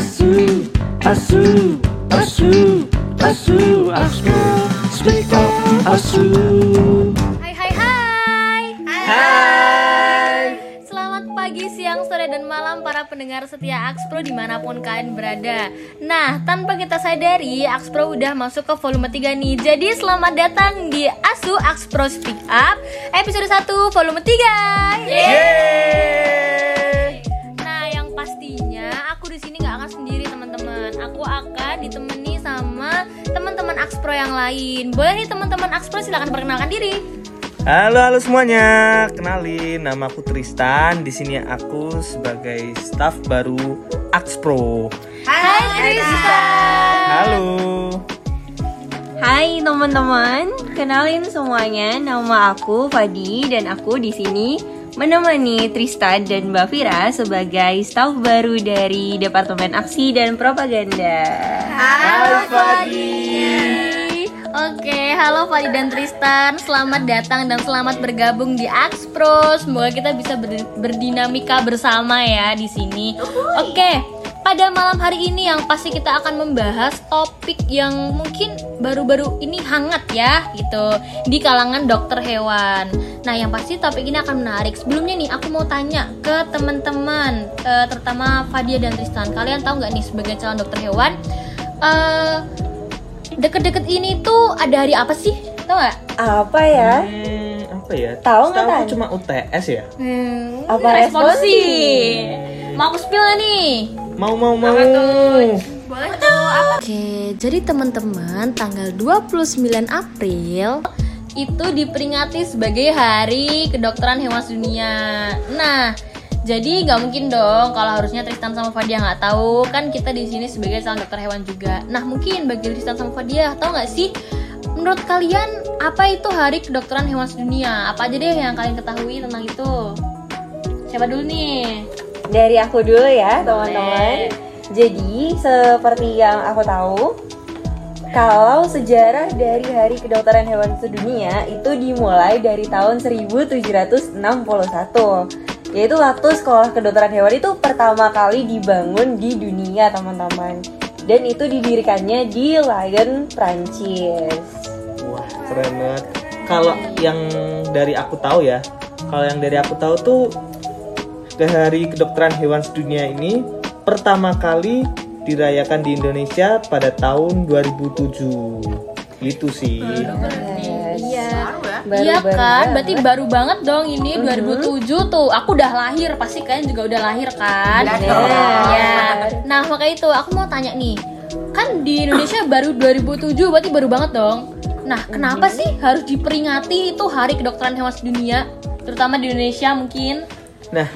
Asu, asu, asu, asu, asu, speak up, asu. Hai hai hai Hai. Selamat pagi, siang, sore, dan malam para pendengar setia Axpro di mana pun kalian berada Nah, tanpa kita sadari, Axpro udah masuk ke volume 3 nih Jadi selamat datang di Asu Axpro Speak Up Episode 1 volume 3 Yeay. Axpro yang lain. Boleh nih teman-teman Axpro silakan perkenalkan diri. Halo halo semuanya, kenalin nama aku Tristan. Di sini aku sebagai staff baru Axpro. Hai Tristan. Halo. Hai teman-teman, kenalin semuanya. Nama aku Fadi dan aku di sini menemani Tristan dan Mbak Vira sebagai staf baru dari Departemen Aksi dan Propaganda. Halo Fadi. Oke, halo Fadi dan Tristan. Selamat datang dan selamat bergabung di Axpro. Semoga kita bisa ber- berdinamika bersama ya di sini. Oke, pada malam hari ini yang pasti kita akan membahas topik yang mungkin baru-baru ini hangat ya gitu di kalangan dokter hewan. Nah, yang pasti topik ini akan menarik. Sebelumnya nih aku mau tanya ke teman-teman, eh, terutama Fadia dan Tristan. Kalian tahu nggak nih sebagai calon dokter hewan? eh deket-deket ini tuh ada hari apa sih? Tahu nggak? Apa ya? Hmm, apa ya? Tahu nggak, Tan? cuma UTS ya. Hmm, Apa responsi? responsi? Mau aku spill nih? Mau mau mau. Boleh tuh apa? Oke, jadi teman-teman tanggal 29 April itu diperingati sebagai Hari Kedokteran Hewan Sedunia. Nah, jadi nggak mungkin dong kalau harusnya Tristan sama Fadia nggak tahu kan kita di sini sebagai calon dokter hewan juga. Nah, mungkin bagi Tristan sama Fadia tahu nggak sih menurut kalian apa itu Hari Kedokteran Hewan Sedunia? Apa aja deh yang kalian ketahui tentang itu? Siapa dulu nih? Dari aku dulu ya, teman-teman. Jadi, seperti yang aku tahu, kalau sejarah dari Hari Kedokteran Hewan Sedunia itu dimulai dari tahun 1761, yaitu waktu sekolah kedokteran hewan itu pertama kali dibangun di dunia, teman-teman. Dan itu didirikannya di Lyon, Prancis. Wah keren banget. Kalau yang dari aku tahu ya, kalau yang dari aku tahu tuh ke Hari Kedokteran Hewan Sedunia ini pertama kali dirayakan di Indonesia pada tahun 2007. Gitu sih. Iya. Baru- iya baru kan, banget. berarti baru banget dong ini 2007 tuh. Aku udah lahir, pasti kalian juga udah lahir kan? Iya. Nah, maka itu aku mau tanya nih. Kan di Indonesia baru 2007, berarti baru banget dong. Nah, kenapa sih harus diperingati itu Hari Kedokteran Hewan Sedunia, terutama di Indonesia mungkin? Nah,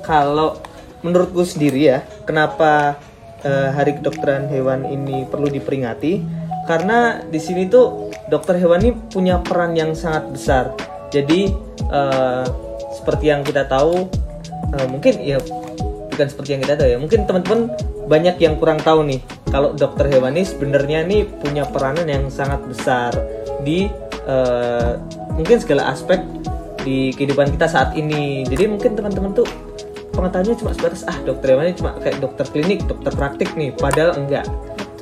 kalau menurutku sendiri ya, kenapa eh, Hari Kedokteran Hewan ini perlu diperingati? Karena di sini tuh dokter hewan ini punya peran yang sangat besar. Jadi eh, seperti yang kita tahu, eh, mungkin ya bukan seperti yang kita tahu ya. Mungkin teman-teman banyak yang kurang tahu nih kalau dokter hewan ini sebenarnya nih punya peranan yang sangat besar di eh, mungkin segala aspek di kehidupan kita saat ini. Jadi mungkin teman-teman tuh pengetahuannya cuma sebatas ah dokter hewan ini cuma kayak dokter klinik, dokter praktik nih. Padahal enggak.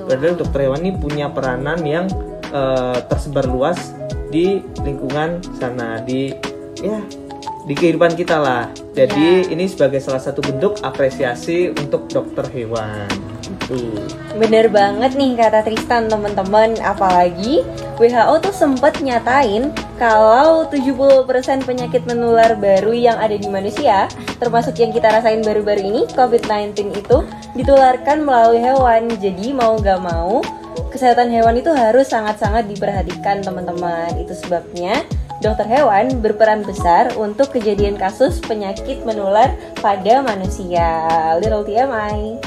Padahal dokter hewan ini punya peranan yang eh, tersebar luas di lingkungan sana di ya di kehidupan kita lah. Jadi ini sebagai salah satu bentuk apresiasi untuk dokter hewan. Tuh. Bener banget nih kata Tristan teman-teman Apalagi WHO tuh sempet nyatain Kalau 70% penyakit menular baru yang ada di manusia Termasuk yang kita rasain baru-baru ini COVID-19 itu Ditularkan melalui hewan Jadi mau gak mau Kesehatan hewan itu harus sangat-sangat diperhatikan teman-teman Itu sebabnya Dokter hewan berperan besar untuk kejadian kasus penyakit menular pada manusia. Little TMI.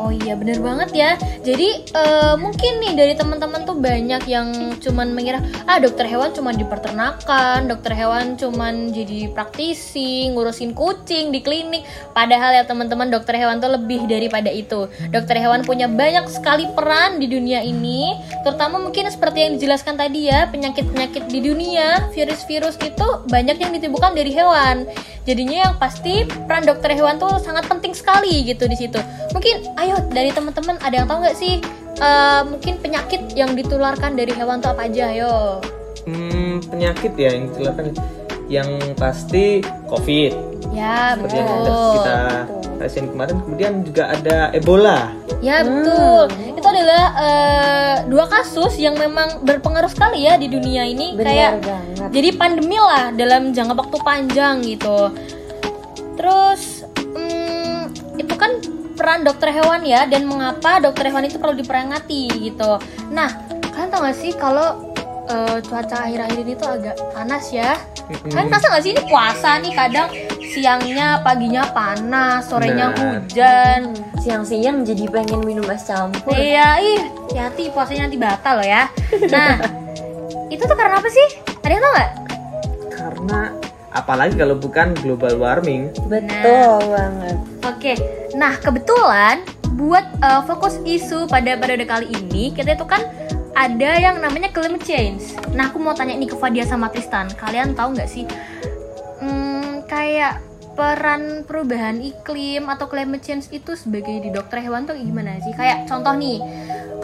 Oh iya bener banget ya. Jadi eh, mungkin nih dari teman-teman tuh banyak yang cuman mengira ah dokter hewan cuma di peternakan, dokter hewan cuman jadi praktisi, ngurusin kucing di klinik. Padahal ya teman-teman dokter hewan tuh lebih daripada itu. Dokter hewan punya banyak sekali peran di dunia ini, terutama mungkin seperti yang dijelaskan tadi ya, penyakit-penyakit di dunia, virus-virus itu banyak yang ditimbulkan dari hewan. Jadinya yang pasti peran dokter hewan tuh sangat penting sekali gitu di situ. Mungkin ayo dari teman-teman ada yang tahu nggak sih eh, mungkin penyakit yang ditularkan dari hewan tuh apa aja? Ayo. Hmm, penyakit ya yang ditularkan yang pasti COVID Ya seperti yang betul. Rasain kemarin. Kemudian juga ada Ebola. Ya betul. Itu adalah eh, dua kasus yang memang berpengaruh sekali ya di dunia ini. Benar Kayak banget. jadi pandemi lah dalam jangka waktu panjang gitu. Terus hmm, itu kan peran dokter hewan ya dan mengapa dokter hewan itu perlu diperingati gitu. Nah kalian tau gak sih kalau eh, cuaca akhir-akhir ini tuh agak panas ya? Kalian rasa gak sih ini puasa nih kadang siangnya paginya panas, sorenya Benar. hujan. Siang-siang jadi pengen minum es campur. Iya, ih, hati puasanya nanti batal loh ya. Nah, itu tuh karena apa sih? Ada yang tau nggak? Karena apalagi kalau bukan global warming. Betul banget. Oke, nah kebetulan buat uh, fokus isu pada periode kali ini kita itu kan ada yang namanya climate change. Nah, aku mau tanya nih ke Fadia sama Tristan, kalian tahu nggak sih? Kayak peran perubahan iklim atau climate change itu sebagai di dokter hewan tuh gimana sih? Kayak contoh nih,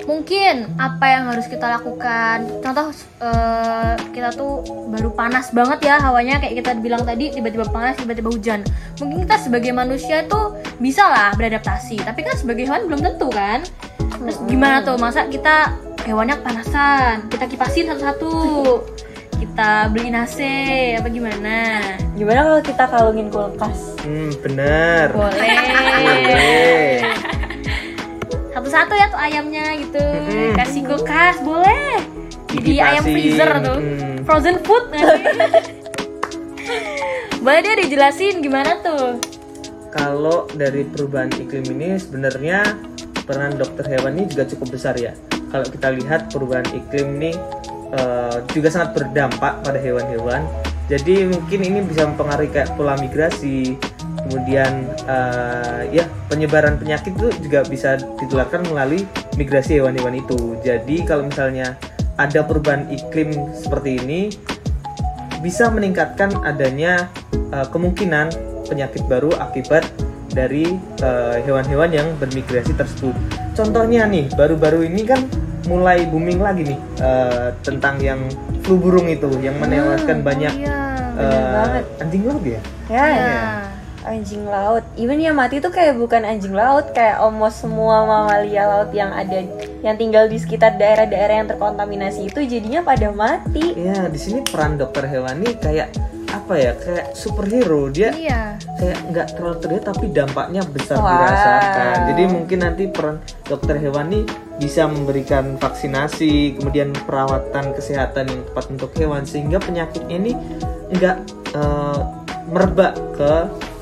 mungkin apa yang harus kita lakukan? Contoh eh, kita tuh baru panas banget ya hawanya kayak kita bilang tadi tiba-tiba panas tiba-tiba hujan. Mungkin kita sebagai manusia tuh bisa lah beradaptasi, tapi kan sebagai hewan belum tentu kan? Terus gimana tuh masa kita hewannya kepanasan, kita kipasin satu-satu, kita beliin AC apa gimana? Gimana kalau kita kalungin kulkas? Hmm, bener. Boleh. Satu-satu ya tuh ayamnya gitu. Mm-mm. Kasih kulkas boleh. Jadi Dikipasin, ayam freezer tuh. mm. Frozen food nanti. boleh dia dijelasin gimana tuh? Kalau dari perubahan iklim ini sebenarnya peran dokter hewan ini juga cukup besar ya. Kalau kita lihat perubahan iklim ini eh, juga sangat berdampak pada hewan-hewan. Jadi mungkin ini bisa mempengaruhi kayak pola migrasi, kemudian eh, ya penyebaran penyakit itu juga bisa ditularkan melalui migrasi hewan-hewan itu. Jadi kalau misalnya ada perubahan iklim seperti ini, bisa meningkatkan adanya uh, kemungkinan penyakit baru akibat dari uh, hewan-hewan yang bermigrasi tersebut. Contohnya nih, baru-baru ini kan mulai booming lagi nih uh, tentang yang flu burung itu yang menewaskan banyak Iya. uh, anjing laut ya. Ya, Iya. anjing laut. Even yang mati tuh kayak bukan anjing laut, kayak almost semua mamalia laut yang ada yang tinggal di sekitar daerah-daerah yang terkontaminasi itu jadinya pada mati. Ya, di sini peran dokter hewan ini kayak apa ya? Kayak superhero. Dia Iya. kayak nggak terlalu terlihat tapi dampaknya besar Wow. dirasakan. Jadi mungkin nanti peran dokter hewan ini bisa memberikan vaksinasi, kemudian perawatan kesehatan yang tepat untuk hewan sehingga penyakitnya ini nggak eh, merebak ke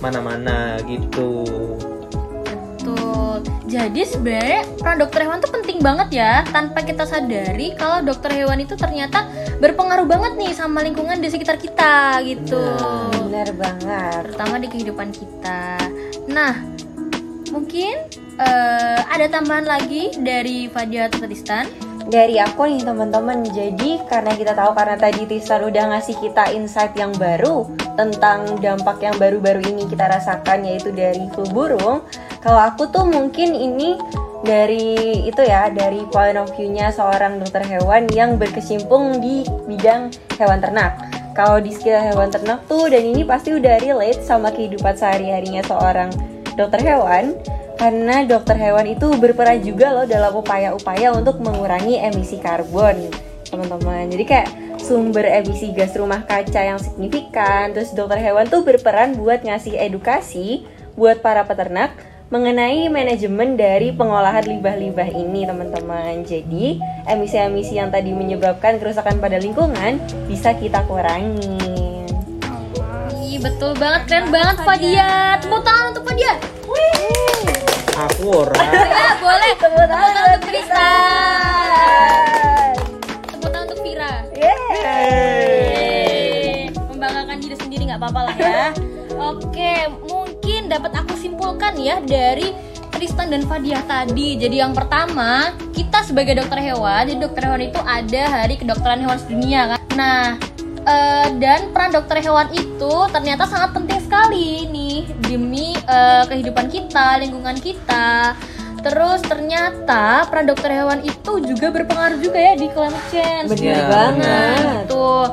mana-mana gitu. Jadi sebenarnya peran dokter hewan tuh penting banget ya. Tanpa kita sadari kalau dokter hewan itu ternyata berpengaruh banget nih sama lingkungan di sekitar kita gitu. Bener banget. Terutama di kehidupan kita. Nah, mungkin eh, ada tambahan lagi dari Fadia atau Tristan. Dari aku nih teman-teman, jadi karena kita tahu karena tadi Tristan udah ngasih kita insight yang baru tentang dampak yang baru-baru ini kita rasakan yaitu dari flu burung. Kalau aku tuh mungkin ini dari itu ya dari point of view-nya seorang dokter hewan yang berkecimpung di bidang hewan ternak. Kalau di sekitar hewan ternak tuh dan ini pasti udah relate sama kehidupan sehari-harinya seorang dokter hewan karena dokter hewan itu berperan juga loh dalam upaya-upaya untuk mengurangi emisi karbon teman-teman. Jadi kayak sumber emisi gas rumah kaca yang signifikan. Terus dokter hewan tuh berperan buat ngasih edukasi buat para peternak mengenai manajemen dari pengolahan limbah-limbah ini teman-teman. Jadi emisi-emisi yang tadi menyebabkan kerusakan pada lingkungan bisa kita kurangin Ih, betul banget, keren banget Fadia. Tepuk tangan untuk Fadia. Aku orang Ya, boleh. Tepuk tangan untuk Tristan. Tepuk tangan untuk Vira. Yeay. Membanggakan diri sendiri nggak apa-apa lah ya. Oke, mungkin dapat aku simpulkan ya dari Tristan dan Fadiah tadi. Jadi yang pertama, kita sebagai dokter hewan, jadi dokter hewan itu ada hari kedokteran hewan sedunia kan. Nah, eh, dan peran dokter hewan itu ternyata sangat penting sekali nih demi eh, kehidupan kita, lingkungan kita. Terus ternyata peran dokter hewan itu juga berpengaruh juga ya di climate change. Bener Ya, banget. Tuh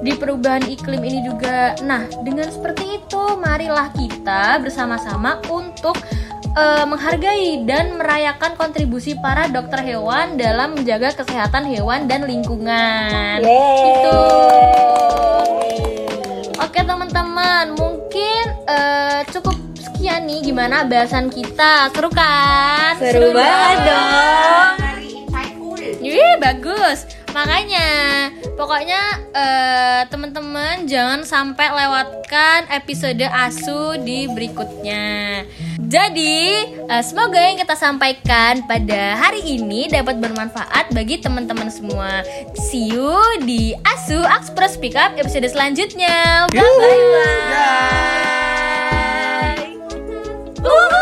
di perubahan iklim ini juga. Nah, dengan seperti itu, marilah kita bersama-sama untuk eh, menghargai dan merayakan kontribusi para dokter hewan dalam menjaga kesehatan hewan dan lingkungan. Yeay. Itu. Nih gimana bahasan kita. Seru kan? Seru banget dong. Wih bagus. Makanya pokoknya eh, teman-teman jangan sampai lewatkan episode asu di berikutnya. Jadi eh, semoga yang kita sampaikan pada hari ini dapat bermanfaat bagi teman-teman semua. See you di asu Express Pickup episode selanjutnya. Bye bye. Ooh.